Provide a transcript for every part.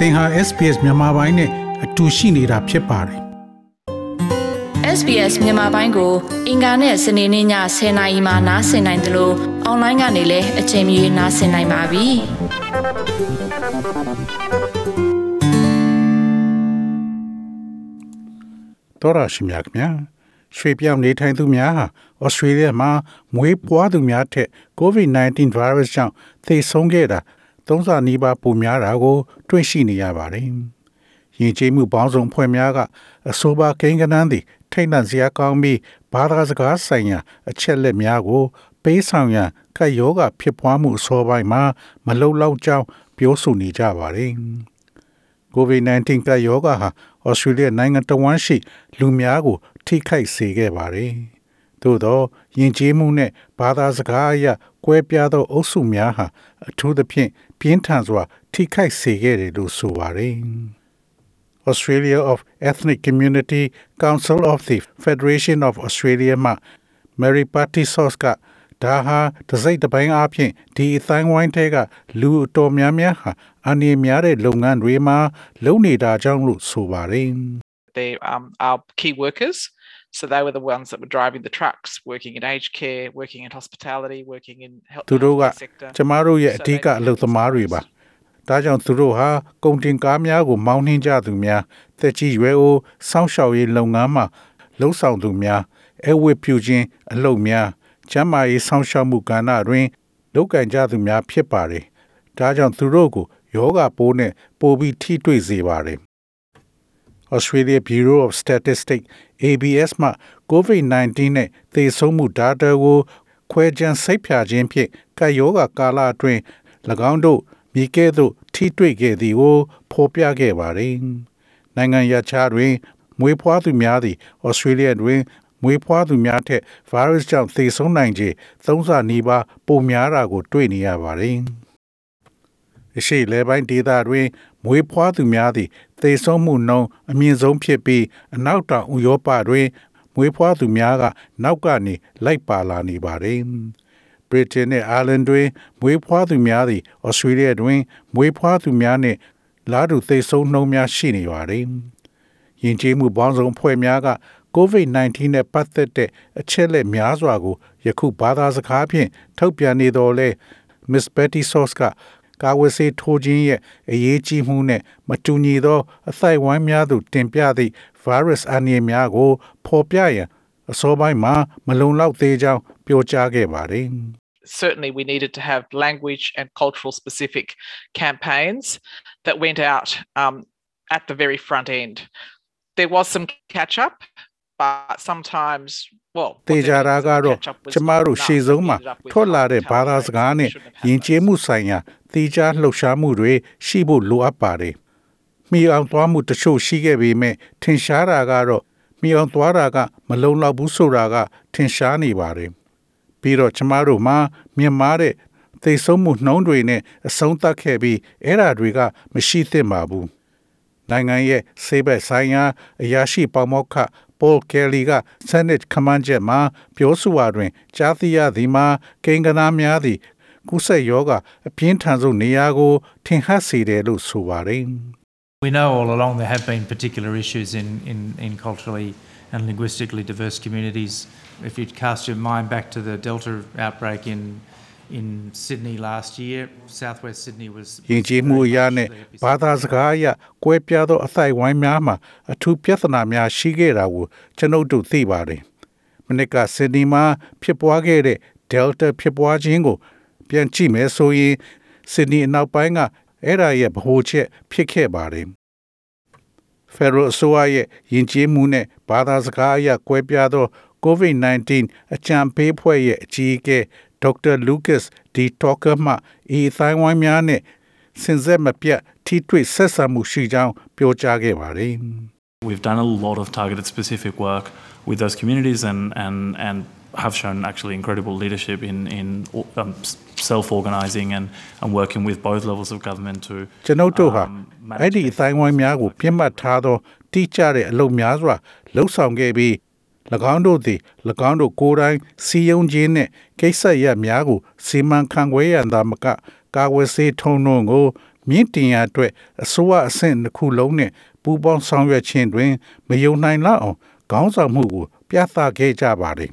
သင်ဟာ SPS မြန်မာပိုင်းနဲ့အတူရှိနေတာဖြစ်ပါတယ် SBS မြန်မာပိုင်းကို အင်ကာနဲ့စနေနေ့ည10:00နာရီမှနားဆင်နိုင်တယ်လို့အွန်လိုင်းကနေလည်းအချိန်မီနားဆင်နိုင်ပါပြီ။တော်ရရှိမြခင်ဗျာရွှေပြောင်းနေထိုင်သူများဟာဩစတြေးလျမှာမွေးဖွားသူများထက် COVID-19 virus ကြောင့်သေဆုံးခဲ့တာ သုံးဆနီးပါးပိုများတာကို တွေ့ရှိနေရပါတယ်။ယဉ်ကျေးမှုပေါင်းစုံဖွဲ့များကအဆိုပါကိန်းကနန်းသည်ထိတ်လန့်စရာကောင်းပြီးဘာသာစကားဆိုင်ရာအချက်လက်များကို ပေးဆောင်ရန်ကတ်ယောဂဖြစ်ပွားမှုအစောပိုင်းမှာမလုံလောက်ကြောင်းပြောဆိုနေကြပါတယ်။ COVID-19 ကပ်ရောဂါဟာဩစတြေးလျနိုင်ငံတော်ဝန်ရှိ လူများကို ထိခိုက်စေခဲ့ပါတယ်။သို့သောယဉ်ကျေးမှုနှင့်ဘာသာစကားအရကွဲပြားသောအုပ်စုများဟာအထူးသဖြင့် ပြင်းထန်စွာ ထိခိုက်စေခဲ့တယ်လို့ဆိုပါတယ်။ Australia of Ethnic Community Council of the Federation of Australia မှ Mary Party-Source ကဒါဟာတစိတ်တစ်ပိုင်းအဖြစ်ဒီအတိုင်းဝိုင်းထဲကလူအတော်များများဟာအနေများတဲ့လုပ်ငန်းတွေမှာလုံနေတာကြောင့်လို့ဆိုပါတယ် They um, are key workers. So they were the ones that were driving the trucks, working in aged care, working in hospitality, working in health သူတို့က healthcare sector. ကျမတို့ရဲ့အထူးကအလုပ်သမားတွေပါဒါကြောင့်သူတို့ဟာကုန်တင်ကားများကိုမောင်းနှင်းကြသူများတက်ကြီးရွယ်အိုစောင့်ရှောက်ရေးလုပ်ငန်းမှာလှုပ်ဆောင်သူများအဝတ်ပြုခြင်းအလုပ်များကျန်းမာရေးစောင့်ရှောက်မှုကဏ္ဍတွင်လုပ်ကင်ကြသူများဖြစ်ပါတယ်ဒါကြောင့်သူတို့ကိုယောဂပိုးနဲ့ပိုပြီးထိတွေ့စေပါတယ် Australia Bureau of Statistics ABS မှ COVID-19 နဲ့သေဆုံးမှု data ကို ခွဲခြမ်းစိတ်ဖြာခြင်းဖြင့်ကပ်ရောဂါကာလအတွင်း၎င်းတို့မိကဲ့သို့ထိတွေ့ခဲ့သည်ကိုဖော်ပြခဲ့ပါတယ်။နိုင်ငံရခြားတွင် မွေးဖွားသူများသည် Australia တွင်မွေးဖွားသူများထက် virus ကြောင့်သေဆုံးနိုင်ခြေသုံးဆနီးပါးပိုများတာကို တွေ့နေရပါတယ်။ အရှိလဲပိုင်းဒေသတွင်မွေးဖွားသူများသည်သေဆုံးမှုနှုန်းအမြင့်ဆုံးဖြစ်ပြီးအနောက်တောင်ဥရောပတွင် မွေးဖွားသူများက နောက်ကနေလိုက်ပါလာနေပါတယ်။ဗြိတိန်နှင့်အာလန်တွင် မွေးဖွားသူများသည်ဩစတြေးလျတွင် မွေးဖွားသူများနှင့်လာတူသေဆုံးနှုန်းများရှိနေပါတယ်။ယဉ်ကျေးမှုပေါင်းစုံအဖွဲ့များက COVID-19 နဲ့ပတ်သက်တဲ့အချက်လက်များစွာကိုယခုဘာသာစကားဖြင့်ထုတ်ပြန်နေတော်လဲ Miss Betty Source က ကာဝယ်ဆေးထိုးခြင်းရဲ့အရေးကြီးမှုနဲ့မတူညီသောအသိုက်ဝိုင်းများသို့တင်ပြသည့် virus အန္တရာယ်များကိုဖော်ပြရန်အစောပိုင်းမှာမလုံလောက်သေးကြောင်းပြောကြားခဲ့ပါတယ်။ Certainly, we needed to have language and cultural specific campaigns that went out um, at the very front end. There was some catch up, but sometimes, well, တေချာတာကတော့ကျမတို့ရှေ့ဆုံးမှာထွက်လာတဲ့ဘာသာစကားနဲ့ယဉ်ကျေးမှုဆိုင်ရာ တေချာလှုပ်ရှားမှုတွေရှိဖို့လိုအပ်ပါတယ်။မိအောင်သွားမှုတချို့ရှိခဲ့ပေမဲ့ထင်ရှားတာကတော့မိအောင်သွားတာက မလုံလောက်ဘူးဆိုတာက ထင်ရှားနေပါတယ်။ပြီးတော့ကျမတို့မှာမြင်မာတဲ့သေဆုံးမှုနှုန်းတွေနဲ့အဆုံးသတ်ခဲ့ပြီးအဲ့ဓာတွေက မရှိသင့်ပါဘူး။နိုင်ငံရဲ့ဆေးဘက်ဆိုင်ရာအရာရှိပေါမောက္ခပေါ်ကယ်လီကဆန်နစ်ခမန်းချက်မှာပြောဆိုရာတွင်ကြားသိရသည်မှာကိန်းဂဏများသည် ကုဆက်ယောဂအပြင်းထန်ဆုံးနေရာကို ထင်ဟပ်စေတယ်လို့ဆိုပါတယ်။ We know all along there have been particular issues in, in, in culturally and linguistically diverse communities. If you cast your mind back to the Delta outbreak in in Sydney last year, Southwest Sydney was ယဉ်ကျေးမှုအရာနဲ့ဘာသာစကားအရကွဲပြားသောအသိုက်ဝိုင်းများမှာအထူးပြဿနာများရှိခဲ့တာကိုကျွန်ုပ်တို့သိပါတယ်။မနစ်ကဆစ်ဒနီမှာဖြစ်ပွားခဲ့တဲ့ Delta ဖြစ်ပွားခြင်းကို ပြန်ကြည့်မယ်ဆိုရင်ဆစ်ဒနီအနောက်ပိုင်းကအဲ့ဒါရဲ့ဗဟိုချက်ဖြစ်ခဲ့ပါတယ်။ Federal အစိုးရရဲ့ယဉ်ကျေးမှုနဲ့ဘာသာစကားအရကွဲပြားသော COVID-19 အကြံပေးဖွဲ့ရဲ့အကြီးအကဲဒေါက်တာလူးကတ်ဒီတောကမှဤတိုင်းဝိုင်းများနဲ့စင်ဆက်မပြတ်ထိတွေ့ဆက်ဆံမှုရှိကြောင်းပြောကြားခဲ့ပါတယ်။ We've done a lot of targeted specific work with those communities and, and, and have shown actually incredible leadership in, in um, self-organizing and, and working with both levels of government to ကျွန်ုပ်တို့ဟာ um, manage အဲ့ဒီအတိုင်းဝိုင်းများကိုပြစ်မှတ်ထားသောတိကျတဲ့အလုပ်များစွာလှုပ်ဆောင်ခဲ့ပြီး၎င်းတို့သည်၎င်းတို့ကိုယ်တိုင်စီယုံခြင်းနှင့်ကိစ္စရပ်များကိုစီမံခန့်ခွဲရန်သာမကကာကွယ်စေထုံးနှုံကို မြင့်တင်ရအတွက်အစိုးရအဆင့်တစ်ခုလုံးနှင့်ပူးပေါင်းဆောင်ရွက်ခြင်းတွင် မယုံနိုင်လောက်အောင်ခေါင်းဆောင်မှုကိုပြသခဲ့ကြပါသည်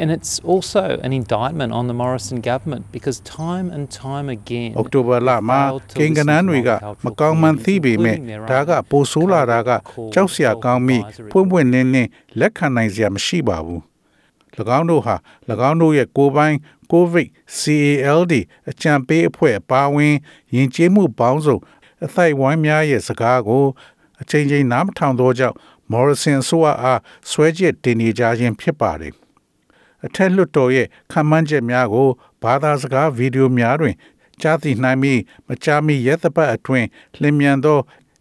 And it's also an indictment on the Morrison government because time and time again. အောက်တိုဘာလမှာ failed to ကင်ကနန်းတွေက listen to မကောင်းမှန်းသိပေမဲ့ including their ဒါက own ပိုဆိုးလာတာက called ကြောက်စရာကောင်းပြီး advisory ဖွင့်ပွင့်လင်းလင်းလက်ခံနိုင်စရာမရှိပါဘူး၎င်းတို့ဟာ၎င်းတို့ရဲ့ကိုယ်ပိုင် COVID CALD အကြံပေးအဖွဲ့အပါအဝင်ယဉ်ကျေးမှုပေါင်းစုံအသိုက်ဝိုင်းများရဲ့စကားကိုအချိန်ချင်းနားမထောင်သောကြောင့် Morrison ဆိုအားဆွဲချက်တင်နေကြခြင်းဖြစ်ပါတယ် အထက်လွှတ်တော်ရဲ့ခံမှန်းချက်များကိုဘာသာစကားဗီဒီယိုများတွင်ကြားသိနိုင်ပြီးမကြားမီရက်သပတ်အတွင်းလျင်မြန်သော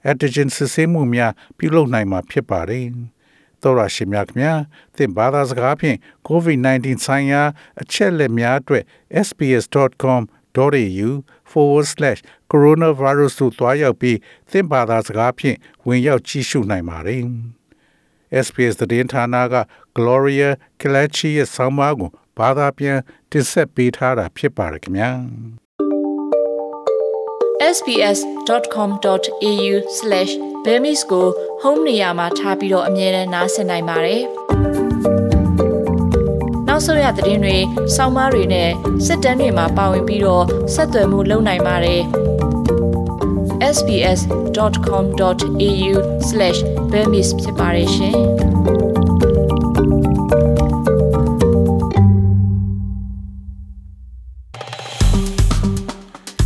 antigen စစ်ဆေးမှုများပြုလုပ်နိုင်မှာဖြစ်ပါတယ်။သောရရှိမြခင်များသင်ဘာသာစကားဖြင့် COVID-19 ဆိုင်ရာအချက်အလက်များအတွက် sbs.com.au coronavirus တို့တွားရောက်ပြီးသင်ဘာသာစကားဖြင့်ဝင်ရောက်ကြည့်ရှုနိုင်ပါတယ်။ SBS သတင်းဌာနက Gloria Kalachi ရဲ့ဆောင်းပါးကိုဘာသာပြန်တင်ဆက်ပေးထားတာဖြစ်ပါတယ်ခင်ဗျာ sbs.com.au/bemis ကို home နေရာမှာထားပြီးတော့အမြဲတမ်းနှာစင်နိုင်ပါတယ်။နောက်ဆုံးရသတင်းတွေ၊စောင်းမားတွေနဲ့စစ်တမ်းတွေမှာပါဝင်ပြီးတော့ဆက်သွယ်မှုလုပ်နိုင်ပါတယ်။ sbs.com.au/bemis ဖြစ်ပါတယ်ရှင်။